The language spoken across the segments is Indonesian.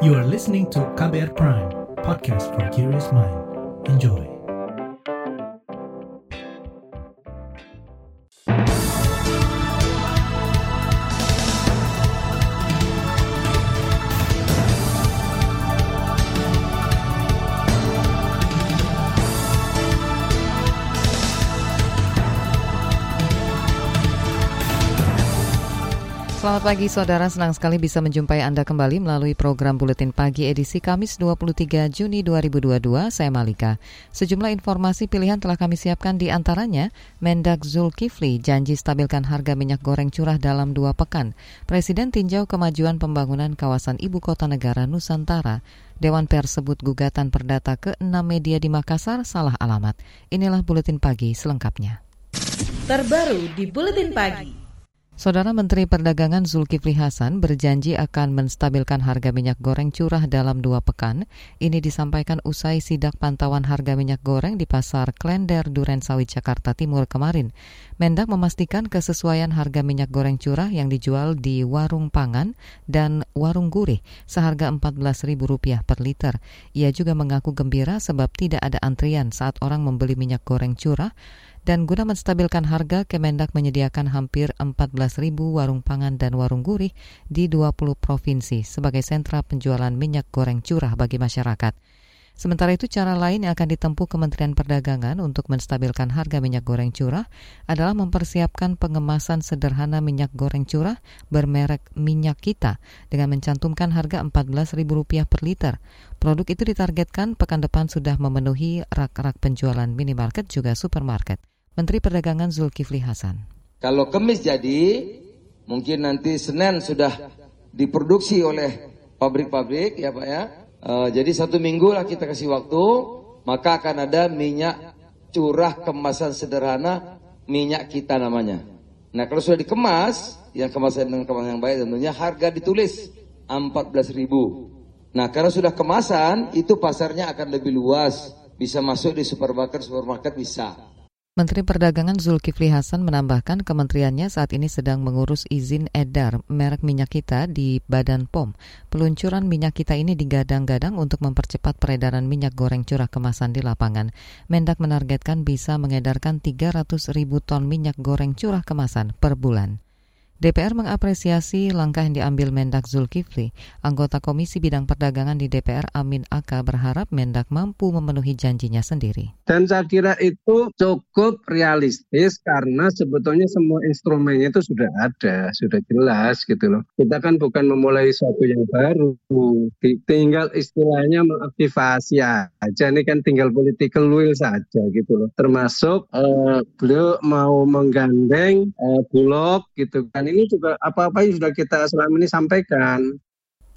You are listening to KBR Prime, podcast for curious mind. Enjoy. Selamat pagi saudara, senang sekali bisa menjumpai Anda kembali melalui program Buletin Pagi edisi Kamis 23 Juni 2022, saya Malika. Sejumlah informasi pilihan telah kami siapkan di antaranya, Mendak Zulkifli janji stabilkan harga minyak goreng curah dalam dua pekan. Presiden tinjau kemajuan pembangunan kawasan ibu kota negara Nusantara. Dewan Pers sebut gugatan perdata ke-6 media di Makassar salah alamat. Inilah Buletin Pagi selengkapnya. Terbaru di Buletin Pagi. Saudara Menteri Perdagangan Zulkifli Hasan berjanji akan menstabilkan harga minyak goreng curah dalam dua pekan. Ini disampaikan usai sidak pantauan harga minyak goreng di Pasar Klender Duren Sawit Jakarta Timur kemarin. Mendak memastikan kesesuaian harga minyak goreng curah yang dijual di warung pangan dan warung gurih seharga Rp14.000 per liter. Ia juga mengaku gembira sebab tidak ada antrian saat orang membeli minyak goreng curah dan guna menstabilkan harga, Kemendak menyediakan hampir 14.000 warung pangan dan warung gurih di 20 provinsi sebagai sentra penjualan minyak goreng curah bagi masyarakat. Sementara itu, cara lain yang akan ditempuh Kementerian Perdagangan untuk menstabilkan harga minyak goreng curah adalah mempersiapkan pengemasan sederhana minyak goreng curah bermerek minyak kita dengan mencantumkan harga Rp14.000 per liter. Produk itu ditargetkan pekan depan sudah memenuhi rak-rak penjualan minimarket juga supermarket. Menteri Perdagangan Zulkifli Hasan. Kalau kemis jadi, mungkin nanti Senin sudah diproduksi oleh pabrik-pabrik ya Pak ya. Uh, jadi satu minggu lah kita kasih waktu, maka akan ada minyak curah kemasan sederhana minyak kita namanya. Nah kalau sudah dikemas, yang kemasan dengan kemasan yang baik tentunya harga ditulis 14.000. Nah karena sudah kemasan, itu pasarnya akan lebih luas, bisa masuk di supermarket, supermarket bisa. Menteri Perdagangan Zulkifli Hasan menambahkan kementeriannya saat ini sedang mengurus izin edar merek minyak kita di Badan POM. Peluncuran minyak kita ini digadang-gadang untuk mempercepat peredaran minyak goreng curah kemasan di lapangan. Mendak menargetkan bisa mengedarkan 300 ribu ton minyak goreng curah kemasan per bulan. DPR mengapresiasi langkah yang diambil Mendak Zulkifli. Anggota Komisi Bidang Perdagangan di DPR Amin Aka berharap Mendak mampu memenuhi janjinya sendiri. Dan saya kira itu cukup realistis karena sebetulnya semua instrumennya itu sudah ada, sudah jelas gitu loh. Kita kan bukan memulai sesuatu yang baru, tinggal istilahnya mengaktifasi aja. Ini kan tinggal political will saja gitu loh. Termasuk uh, beliau mau menggandeng uh, Bulog gitu kan ini juga apa-apa yang sudah kita selama ini sampaikan.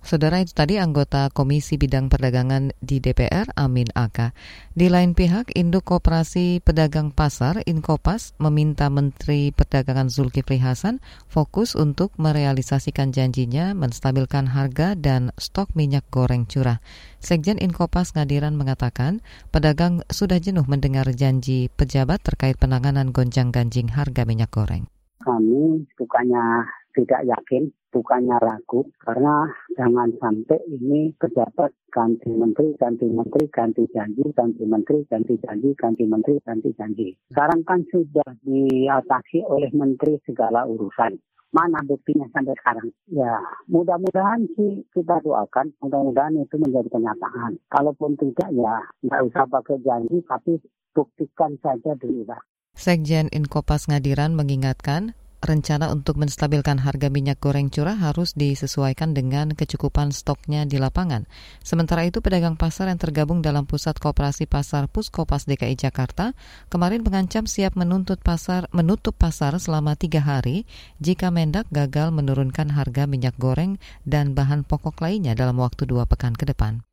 Saudara itu tadi anggota Komisi Bidang Perdagangan di DPR, Amin Aka. Di lain pihak, Induk Koperasi Pedagang Pasar, Inkopas, meminta Menteri Perdagangan Zulkifli Hasan fokus untuk merealisasikan janjinya menstabilkan harga dan stok minyak goreng curah. Sekjen Inkopas Ngadiran mengatakan, pedagang sudah jenuh mendengar janji pejabat terkait penanganan gonjang-ganjing harga minyak goreng kami bukannya tidak yakin, bukannya ragu, karena jangan sampai ini pejabat ganti menteri, ganti menteri, ganti janji, ganti menteri, ganti janji, ganti menteri, ganti janji. Sekarang kan sudah diatasi oleh menteri segala urusan. Mana buktinya sampai sekarang? Ya, mudah-mudahan sih kita doakan, mudah-mudahan itu menjadi kenyataan. Kalaupun tidak ya, nggak usah pakai janji, tapi buktikan saja dulu lah. Sekjen Inkopas Ngadiran mengingatkan rencana untuk menstabilkan harga minyak goreng curah harus disesuaikan dengan kecukupan stoknya di lapangan. Sementara itu, pedagang pasar yang tergabung dalam Pusat Koperasi Pasar Puskopas DKI Jakarta kemarin mengancam siap menuntut pasar menutup pasar selama tiga hari jika Mendak gagal menurunkan harga minyak goreng dan bahan pokok lainnya dalam waktu dua pekan ke depan.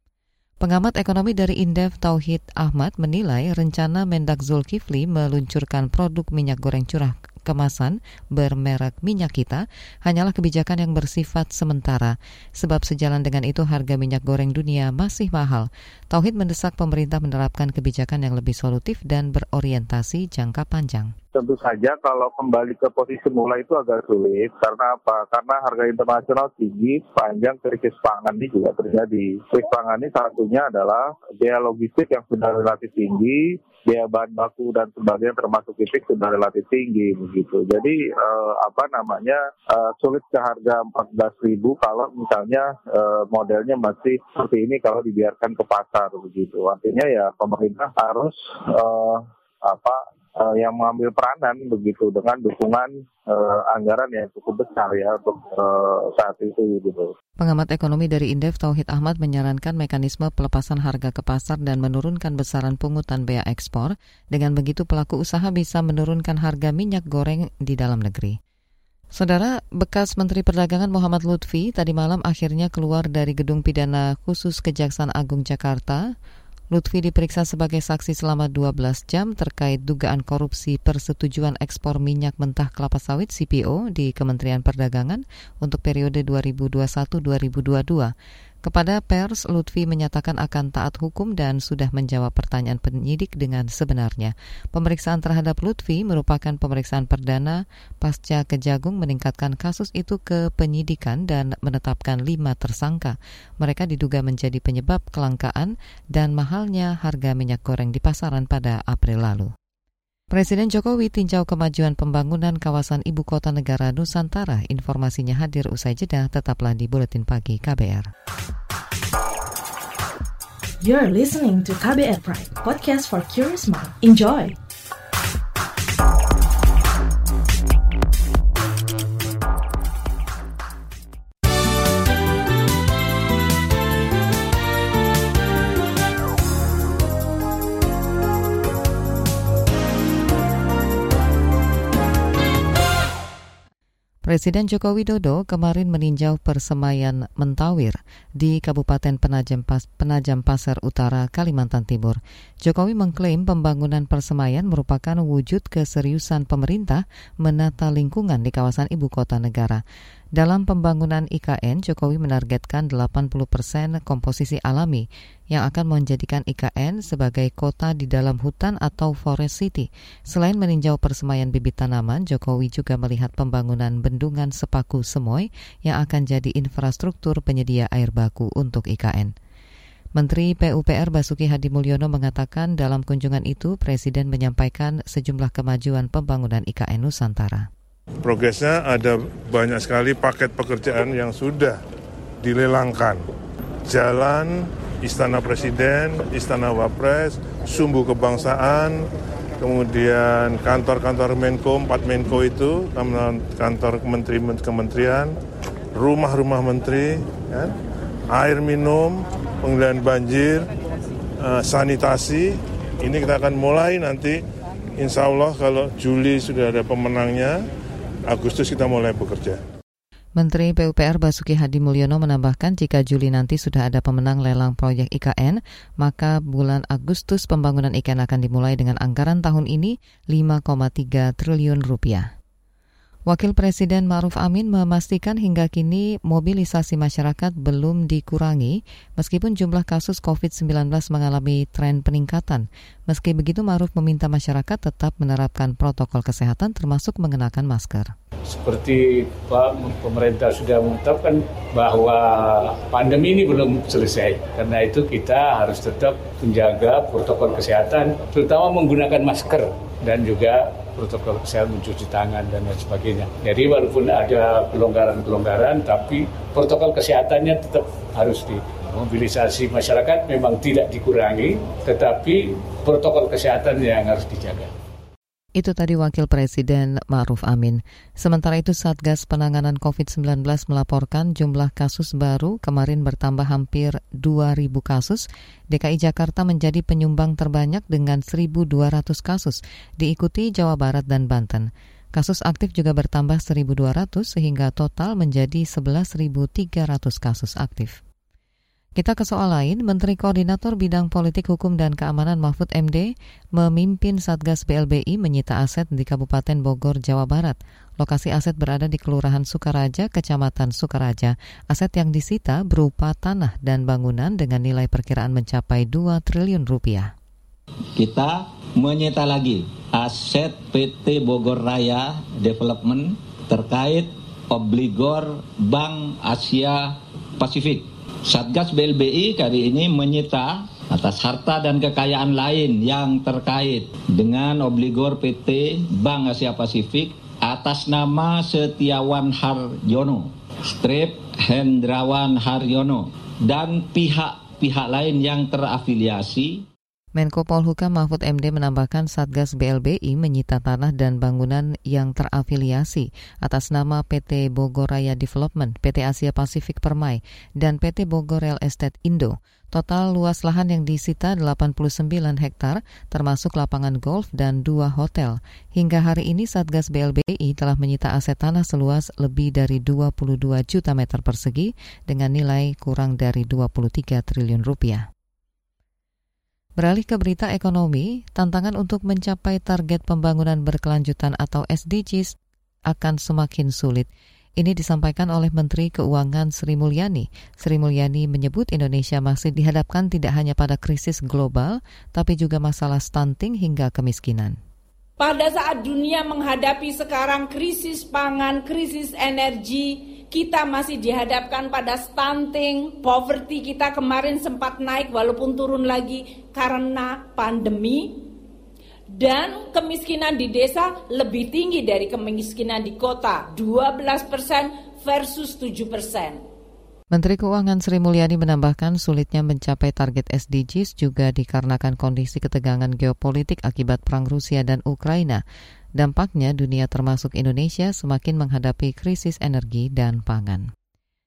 Pengamat ekonomi dari Indef Tauhid Ahmad menilai rencana Mendak Zulkifli meluncurkan produk minyak goreng curah kemasan bermerek minyak kita hanyalah kebijakan yang bersifat sementara. Sebab sejalan dengan itu harga minyak goreng dunia masih mahal. Tauhid mendesak pemerintah menerapkan kebijakan yang lebih solutif dan berorientasi jangka panjang. Tentu saja kalau kembali ke posisi mula itu agak sulit. Karena apa? Karena harga internasional tinggi, panjang krisis pangan ini juga terjadi. Krisis pangan ini satunya adalah biaya logistik yang sudah relatif tinggi, biaya bahan baku dan sebagainya termasuk titik sudah relatif tinggi begitu. Jadi eh, apa namanya eh, sulit ke harga 14.000 kalau misalnya eh, modelnya masih seperti ini kalau dibiarkan ke pasar begitu. Artinya ya pemerintah harus eh, apa uh, yang mengambil peranan begitu dengan dukungan uh, anggaran yang cukup besar ya untuk uh, saat itu gitu. Pengamat ekonomi dari Indef Tauhid Ahmad menyarankan mekanisme pelepasan harga ke pasar dan menurunkan besaran pungutan bea ekspor. Dengan begitu pelaku usaha bisa menurunkan harga minyak goreng di dalam negeri. Saudara, bekas Menteri Perdagangan Muhammad Lutfi tadi malam akhirnya keluar dari gedung pidana khusus Kejaksaan Agung Jakarta Lutfi diperiksa sebagai saksi selama 12 jam terkait dugaan korupsi persetujuan ekspor minyak mentah kelapa sawit CPO di Kementerian Perdagangan untuk periode 2021-2022. Kepada pers, Lutfi menyatakan akan taat hukum dan sudah menjawab pertanyaan penyidik dengan sebenarnya. Pemeriksaan terhadap Lutfi merupakan pemeriksaan perdana pasca Kejagung meningkatkan kasus itu ke penyidikan dan menetapkan lima tersangka. Mereka diduga menjadi penyebab kelangkaan dan mahalnya harga minyak goreng di pasaran pada April lalu. Presiden Jokowi tinjau kemajuan pembangunan kawasan ibu kota negara Nusantara. Informasinya hadir usai jeda, tetaplah di Buletin Pagi KBR. You're listening to KBR Pride, podcast for curious mind. Enjoy! Presiden Joko Widodo kemarin meninjau persemaian Mentawir di Kabupaten Penajam, Pas Penajam Pasar Utara, Kalimantan Timur. Jokowi mengklaim pembangunan persemaian merupakan wujud keseriusan pemerintah menata lingkungan di kawasan ibu kota negara. Dalam pembangunan IKN, Jokowi menargetkan 80 persen komposisi alami yang akan menjadikan IKN sebagai kota di dalam hutan atau forest city. Selain meninjau persemaian bibit tanaman, Jokowi juga melihat pembangunan bendungan sepaku Semoy yang akan jadi infrastruktur penyedia air baku untuk IKN. Menteri PUPR Basuki Hadi Mulyono mengatakan dalam kunjungan itu Presiden menyampaikan sejumlah kemajuan pembangunan IKN Nusantara. Progresnya ada banyak sekali paket pekerjaan yang sudah dilelangkan. Jalan, Istana Presiden, Istana Wapres, Sumbu Kebangsaan, kemudian kantor-kantor Menko, empat Menko itu, kantor kementerian, rumah-rumah menteri, ya, air minum, pengendalian banjir, uh, sanitasi. Ini kita akan mulai nanti, insya Allah kalau Juli sudah ada pemenangnya, Agustus kita mulai bekerja. Menteri PUPR Basuki Hadi Mulyono menambahkan jika Juli nanti sudah ada pemenang lelang proyek IKN, maka bulan Agustus pembangunan IKN akan dimulai dengan anggaran tahun ini 5,3 triliun rupiah. Wakil Presiden Maruf Amin memastikan hingga kini mobilisasi masyarakat belum dikurangi meskipun jumlah kasus COVID-19 mengalami tren peningkatan. Meski begitu Maruf meminta masyarakat tetap menerapkan protokol kesehatan termasuk mengenakan masker. Seperti Pak pemerintah sudah menetapkan bahwa pandemi ini belum selesai. Karena itu kita harus tetap menjaga protokol kesehatan terutama menggunakan masker dan juga protokol kesehatan mencuci tangan dan lain sebagainya. Jadi walaupun ada pelonggaran-pelonggaran, tapi protokol kesehatannya tetap harus di mobilisasi masyarakat memang tidak dikurangi, tetapi protokol kesehatan yang harus dijaga. Itu tadi Wakil Presiden Ma'ruf Amin. Sementara itu Satgas Penanganan COVID-19 melaporkan jumlah kasus baru kemarin bertambah hampir 2.000 kasus. DKI Jakarta menjadi penyumbang terbanyak dengan 1.200 kasus, diikuti Jawa Barat dan Banten. Kasus aktif juga bertambah 1.200 sehingga total menjadi 11.300 kasus aktif. Kita ke soal lain, Menteri Koordinator Bidang Politik Hukum dan Keamanan Mahfud MD memimpin Satgas BLBI menyita aset di Kabupaten Bogor, Jawa Barat. Lokasi aset berada di Kelurahan Sukaraja, Kecamatan Sukaraja. Aset yang disita berupa tanah dan bangunan dengan nilai perkiraan mencapai 2 triliun rupiah. Kita menyita lagi aset PT Bogor Raya Development terkait obligor Bank Asia Pasifik. Satgas BLBI kali ini menyita atas harta dan kekayaan lain yang terkait dengan obligor PT Bank Asia Pasifik atas nama Setiawan Haryono, Strip Hendrawan Haryono, dan pihak-pihak lain yang terafiliasi Menko Polhukam Mahfud MD menambahkan Satgas BLBI menyita tanah dan bangunan yang terafiliasi atas nama PT Bogor Raya Development, PT Asia Pasifik Permai, dan PT Bogor Real Estate Indo. Total luas lahan yang disita 89 hektar, termasuk lapangan golf dan dua hotel. Hingga hari ini Satgas BLBI telah menyita aset tanah seluas lebih dari 22 juta meter persegi dengan nilai kurang dari 23 triliun rupiah. Beralih ke berita ekonomi, tantangan untuk mencapai target pembangunan berkelanjutan atau SDGs akan semakin sulit. Ini disampaikan oleh Menteri Keuangan Sri Mulyani. Sri Mulyani menyebut Indonesia masih dihadapkan tidak hanya pada krisis global, tapi juga masalah stunting hingga kemiskinan. Pada saat dunia menghadapi sekarang krisis pangan, krisis energi, kita masih dihadapkan pada stunting, poverty kita kemarin sempat naik walaupun turun lagi karena pandemi. Dan kemiskinan di desa lebih tinggi dari kemiskinan di kota, 12 persen versus 7 persen. Menteri Keuangan Sri Mulyani menambahkan sulitnya mencapai target SDGs juga dikarenakan kondisi ketegangan geopolitik akibat perang Rusia dan Ukraina. Dampaknya dunia termasuk Indonesia semakin menghadapi krisis energi dan pangan.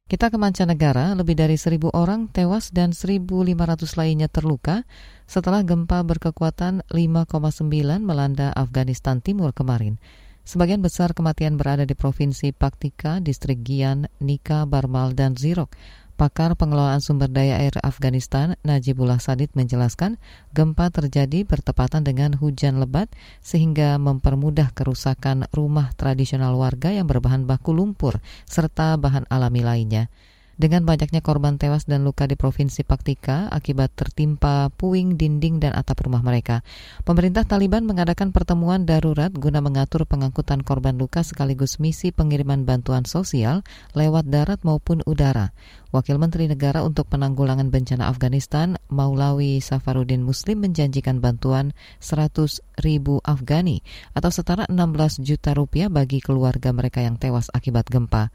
Kita ke mancanegara, lebih dari seribu orang tewas dan 1.500 lainnya terluka setelah gempa berkekuatan 5,9 melanda Afghanistan Timur kemarin. Sebagian besar kematian berada di Provinsi Paktika, Distrik Gian, Nika, Barmal, dan Zirok. Pakar pengelolaan sumber daya air Afghanistan, Najibullah Sadid menjelaskan, gempa terjadi bertepatan dengan hujan lebat sehingga mempermudah kerusakan rumah tradisional warga yang berbahan baku lumpur serta bahan alami lainnya. Dengan banyaknya korban tewas dan luka di Provinsi Paktika akibat tertimpa puing dinding dan atap rumah mereka, pemerintah Taliban mengadakan pertemuan darurat guna mengatur pengangkutan korban luka sekaligus misi pengiriman bantuan sosial lewat darat maupun udara. Wakil Menteri Negara untuk Penanggulangan Bencana Afghanistan, Maulawi Safarudin Muslim menjanjikan bantuan 100 ribu Afghani atau setara 16 juta rupiah bagi keluarga mereka yang tewas akibat gempa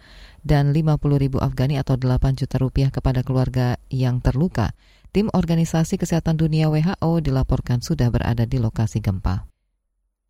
dan 50 ribu Afghani atau 8 juta rupiah kepada keluarga yang terluka. Tim Organisasi Kesehatan Dunia WHO dilaporkan sudah berada di lokasi gempa.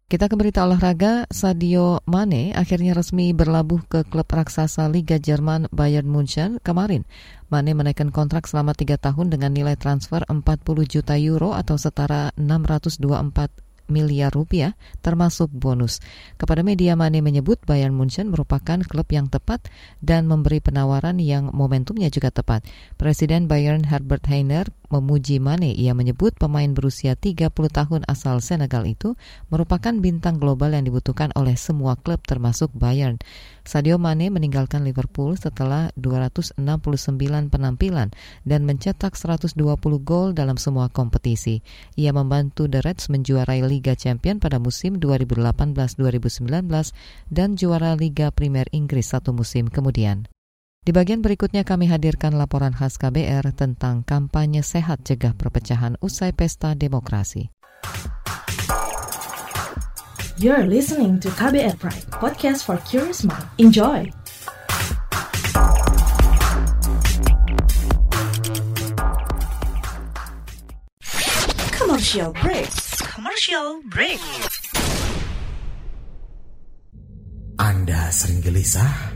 Kita ke berita olahraga, Sadio Mane akhirnya resmi berlabuh ke klub raksasa Liga Jerman Bayern Munchen kemarin. Mane menaikkan kontrak selama tiga tahun dengan nilai transfer 40 juta euro atau setara 624 miliar rupiah termasuk bonus. Kepada media Mane menyebut Bayern Munchen merupakan klub yang tepat dan memberi penawaran yang momentumnya juga tepat. Presiden Bayern Herbert Heiner memuji Mane. Ia menyebut pemain berusia 30 tahun asal Senegal itu merupakan bintang global yang dibutuhkan oleh semua klub termasuk Bayern. Sadio Mane meninggalkan Liverpool setelah 269 penampilan dan mencetak 120 gol dalam semua kompetisi. Ia membantu The Reds menjuarai Liga Champion pada musim 2018-2019 dan juara Liga Premier Inggris satu musim kemudian. Di bagian berikutnya kami hadirkan laporan khas KBR tentang kampanye sehat cegah perpecahan usai pesta demokrasi. You're listening to KBR Pride, podcast for curious mind. Enjoy! Commercial break. Commercial break. Anda sering gelisah?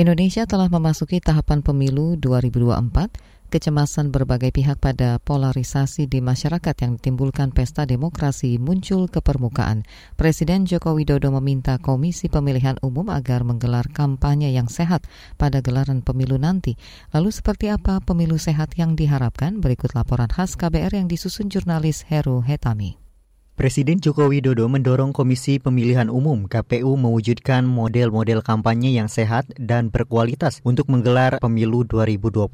Indonesia telah memasuki tahapan pemilu 2024 kecemasan berbagai pihak pada polarisasi di masyarakat yang ditimbulkan pesta demokrasi muncul ke permukaan. Presiden Joko Widodo meminta Komisi Pemilihan Umum agar menggelar kampanye yang sehat pada gelaran pemilu nanti. Lalu seperti apa pemilu sehat yang diharapkan? Berikut laporan khas KBR yang disusun jurnalis Heru Hetami. Presiden Joko Widodo mendorong Komisi Pemilihan Umum KPU mewujudkan model-model kampanye yang sehat dan berkualitas untuk menggelar pemilu 2024.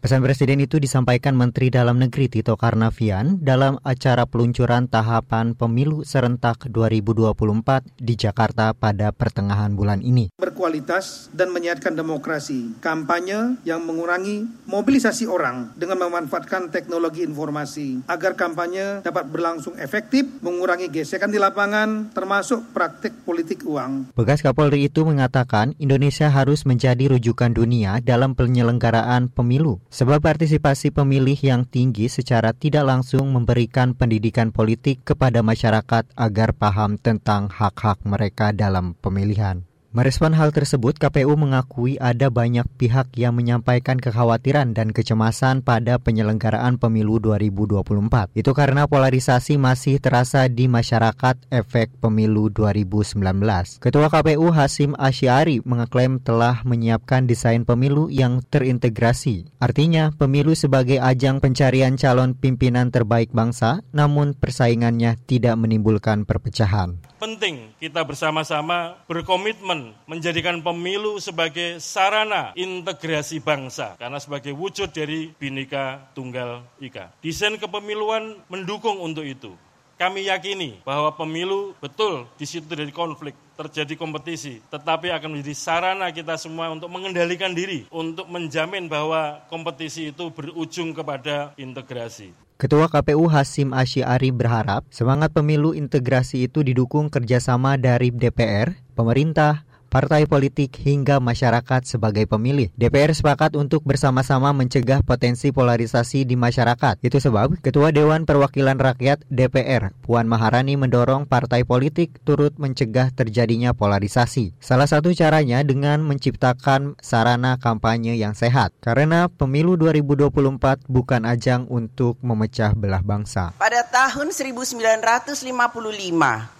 Pesan Presiden itu disampaikan Menteri Dalam Negeri Tito Karnavian dalam acara peluncuran tahapan pemilu serentak 2024 di Jakarta pada pertengahan bulan ini. Berkualitas dan menyehatkan demokrasi, kampanye yang mengurangi mobilisasi orang dengan memanfaatkan teknologi informasi agar kampanye dapat berlangsung efektif mengurangi gesekan di lapangan, termasuk praktik politik uang. Bekas Kapolri itu mengatakan Indonesia harus menjadi rujukan dunia dalam penyelenggaraan pemilu, sebab partisipasi pemilih yang tinggi secara tidak langsung memberikan pendidikan politik kepada masyarakat agar paham tentang hak-hak mereka dalam pemilihan. Merespon hal tersebut, KPU mengakui ada banyak pihak yang menyampaikan kekhawatiran dan kecemasan pada penyelenggaraan pemilu 2024. Itu karena polarisasi masih terasa di masyarakat efek pemilu 2019. Ketua KPU Hasim Asyari mengaklaim telah menyiapkan desain pemilu yang terintegrasi. Artinya, pemilu sebagai ajang pencarian calon pimpinan terbaik bangsa, namun persaingannya tidak menimbulkan perpecahan. Penting kita bersama-sama berkomitmen menjadikan pemilu sebagai sarana integrasi bangsa karena sebagai wujud dari Bhinneka Tunggal Ika. Desain kepemiluan mendukung untuk itu. Kami yakini bahwa pemilu betul di situ dari konflik, terjadi kompetisi, tetapi akan menjadi sarana kita semua untuk mengendalikan diri, untuk menjamin bahwa kompetisi itu berujung kepada integrasi. Ketua KPU Hasim Asyari berharap semangat pemilu integrasi itu didukung kerjasama dari DPR, pemerintah, partai politik hingga masyarakat sebagai pemilih. DPR sepakat untuk bersama-sama mencegah potensi polarisasi di masyarakat. Itu sebab Ketua Dewan Perwakilan Rakyat DPR, Puan Maharani mendorong partai politik turut mencegah terjadinya polarisasi. Salah satu caranya dengan menciptakan sarana kampanye yang sehat. Karena pemilu 2024 bukan ajang untuk memecah belah bangsa. Pada tahun 1955,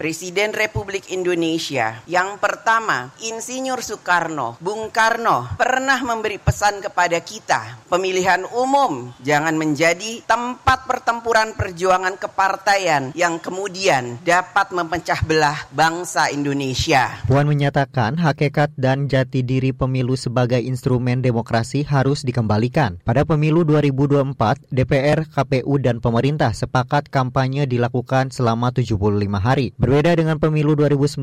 Presiden Republik Indonesia yang pertama Insinyur Soekarno, Bung Karno pernah memberi pesan kepada kita, pemilihan umum jangan menjadi tempat pertempuran perjuangan kepartaian yang kemudian dapat memecah belah bangsa Indonesia. Puan menyatakan hakikat dan jati diri pemilu sebagai instrumen demokrasi harus dikembalikan. Pada pemilu 2024, DPR, KPU, dan pemerintah sepakat kampanye dilakukan selama 75 hari. Berbeda dengan pemilu 2019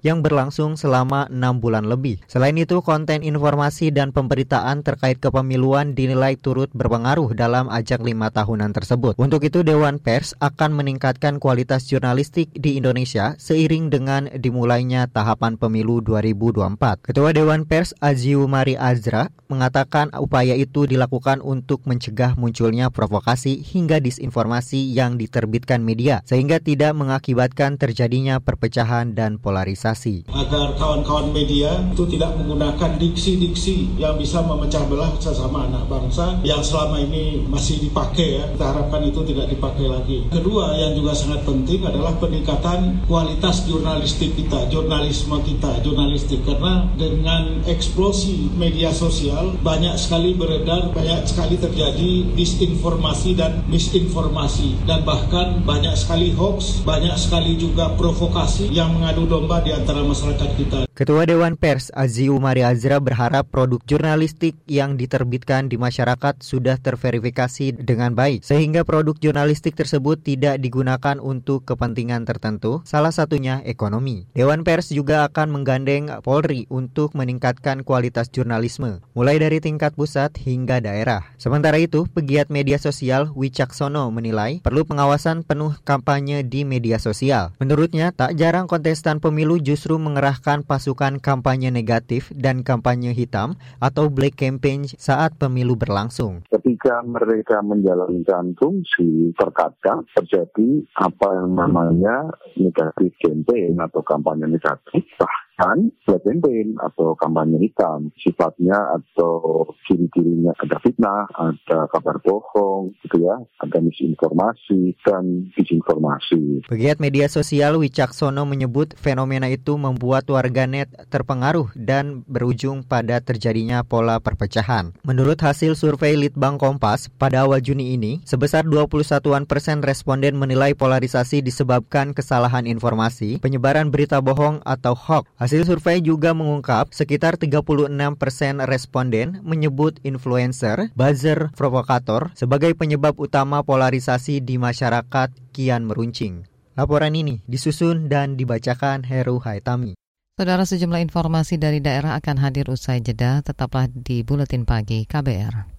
yang berlangsung selama enam bulan lebih. Selain itu, konten informasi dan pemberitaan terkait kepemiluan dinilai turut berpengaruh dalam ajang lima tahunan tersebut. Untuk itu, Dewan Pers akan meningkatkan kualitas jurnalistik di Indonesia seiring dengan dimulainya tahapan pemilu 2024. Ketua Dewan Pers Aziu Mari Azra mengatakan upaya itu dilakukan untuk mencegah munculnya provokasi hingga disinformasi yang diterbitkan media sehingga tidak mengakibatkan terjadinya perpecahan dan polarisasi. Agar kawan-kawan media itu tidak menggunakan diksi-diksi yang bisa memecah belah sesama anak bangsa yang selama ini masih dipakai ya. Kita harapkan itu tidak dipakai lagi. Kedua yang juga sangat penting adalah peningkatan kualitas jurnalistik kita, jurnalisme kita, jurnalistik karena dengan eksplosi media sosial banyak sekali beredar, banyak sekali terjadi disinformasi dan misinformasi dan bahkan banyak sekali hoax, banyak sekali juga provokasi yang mengadu domba di antara masyarakat kita. Ketua Dewan Pers Aziu Umari Azra berharap produk jurnalistik yang diterbitkan di masyarakat sudah terverifikasi dengan baik sehingga produk jurnalistik tersebut tidak digunakan untuk kepentingan tertentu, salah satunya ekonomi. Dewan Pers juga akan menggandeng Polri untuk meningkatkan kualitas jurnalisme, mulai dari tingkat pusat hingga daerah. Sementara itu, pegiat media sosial Wicaksono menilai perlu pengawasan penuh kampanye di media sosial. Menurutnya, tak jarang kontestan pemilu justru mengerahkan pas pasukan kampanye negatif dan kampanye hitam atau black campaign saat pemilu berlangsung. Ketika mereka menjalankan fungsi, terkadang terjadi apa yang namanya negatif campaign atau kampanye negatif, bahkan black campaign atau kampanye hitam sifatnya atau ciri-cirinya ada fitnah, ada kabar bohong, gitu ya, ada misinformasi dan disinformasi. Pegiat media sosial Wicaksono menyebut fenomena itu membuat warganet terpengaruh dan berujung pada terjadinya pola perpecahan. Menurut hasil survei Litbang Kompas pada awal Juni ini, sebesar 21-an persen responden menilai polarisasi disebabkan kesalahan informasi, penyebaran berita bohong atau hoax. Hasil survei juga mengungkap sekitar 36 persen responden menyebut influencer, buzzer, provokator sebagai penyebab utama polarisasi di masyarakat kian meruncing. Laporan ini disusun dan dibacakan Heru Haitami. Saudara sejumlah informasi dari daerah akan hadir usai jeda, tetaplah di Buletin Pagi KBR.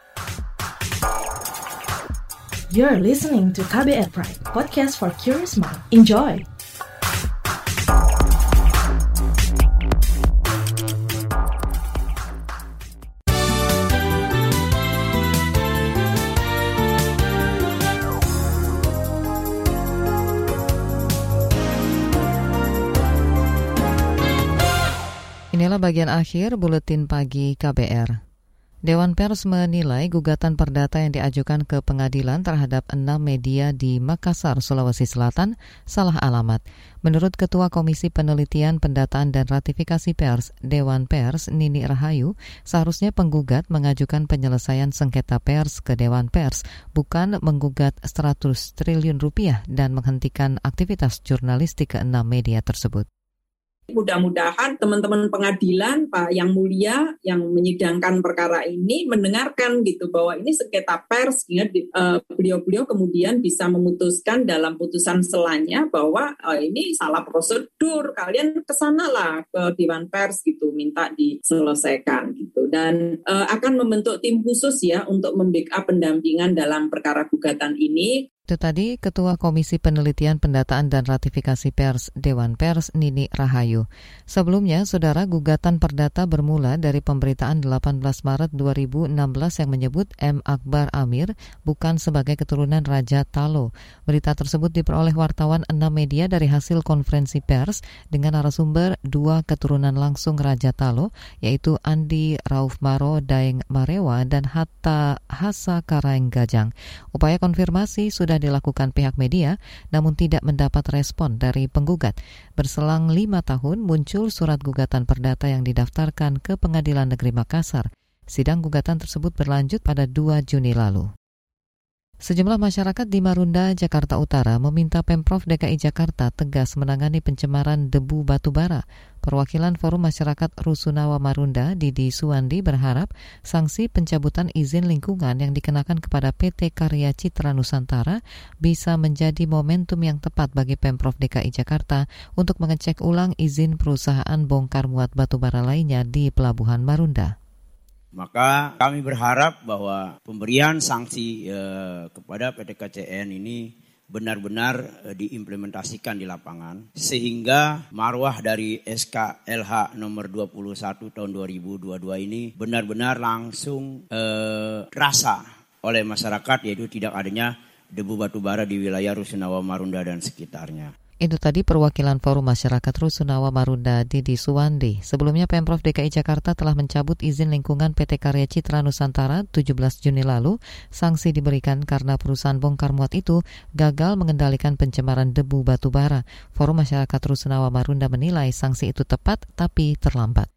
You're listening to KBR Pride, podcast for curious mind. Enjoy! Inilah bagian akhir buletin pagi KBR. Dewan Pers menilai gugatan perdata yang diajukan ke pengadilan terhadap enam media di Makassar, Sulawesi Selatan salah alamat. Menurut Ketua Komisi Penelitian, Pendataan dan Ratifikasi Pers, Dewan Pers, Nini Rahayu, seharusnya penggugat mengajukan penyelesaian sengketa pers ke Dewan Pers, bukan menggugat 100 triliun rupiah dan menghentikan aktivitas jurnalistik ke enam media tersebut. Mudah-mudahan teman-teman pengadilan Pak yang mulia yang menyidangkan perkara ini mendengarkan gitu bahwa ini sengketa pers sehingga uh, beliau-beliau kemudian bisa memutuskan dalam putusan selanya bahwa uh, ini salah prosedur kalian ke sana lah ke Dewan Pers gitu minta diselesaikan gitu. Dan uh, akan membentuk tim khusus ya untuk membackup pendampingan dalam perkara gugatan ini itu tadi Ketua Komisi Penelitian Pendataan dan Ratifikasi Pers Dewan Pers Nini Rahayu. Sebelumnya, saudara gugatan perdata bermula dari pemberitaan 18 Maret 2016 yang menyebut M. Akbar Amir bukan sebagai keturunan Raja Talo. Berita tersebut diperoleh wartawan enam media dari hasil konferensi pers dengan narasumber dua keturunan langsung Raja Talo, yaitu Andi Rauf Maro Daeng Marewa dan Hatta Hasa Karaeng Gajang. Upaya konfirmasi sudah sudah dilakukan pihak media, namun tidak mendapat respon dari penggugat. Berselang lima tahun muncul surat gugatan perdata yang didaftarkan ke Pengadilan Negeri Makassar. Sidang gugatan tersebut berlanjut pada 2 Juni lalu. Sejumlah masyarakat di Marunda, Jakarta Utara meminta Pemprov DKI Jakarta tegas menangani pencemaran debu batu bara. Perwakilan Forum Masyarakat Rusunawa Marunda, Didi Suwandi berharap sanksi pencabutan izin lingkungan yang dikenakan kepada PT Karya Citra Nusantara bisa menjadi momentum yang tepat bagi Pemprov DKI Jakarta untuk mengecek ulang izin perusahaan bongkar muat batu bara lainnya di Pelabuhan Marunda. Maka kami berharap bahwa pemberian sanksi eh, kepada PT KCN ini benar-benar eh, diimplementasikan di lapangan sehingga marwah dari SK LH nomor 21 tahun 2022 ini benar-benar langsung eh, terasa oleh masyarakat yaitu tidak adanya debu batu bara di wilayah Rusunawa Marunda dan sekitarnya. Itu tadi perwakilan Forum Masyarakat Rusunawa Marunda Didi Suwandi. Sebelumnya Pemprov DKI Jakarta telah mencabut izin lingkungan PT Karya Citra Nusantara 17 Juni lalu. Sanksi diberikan karena perusahaan bongkar muat itu gagal mengendalikan pencemaran debu batu bara. Forum Masyarakat Rusunawa Marunda menilai sanksi itu tepat tapi terlambat.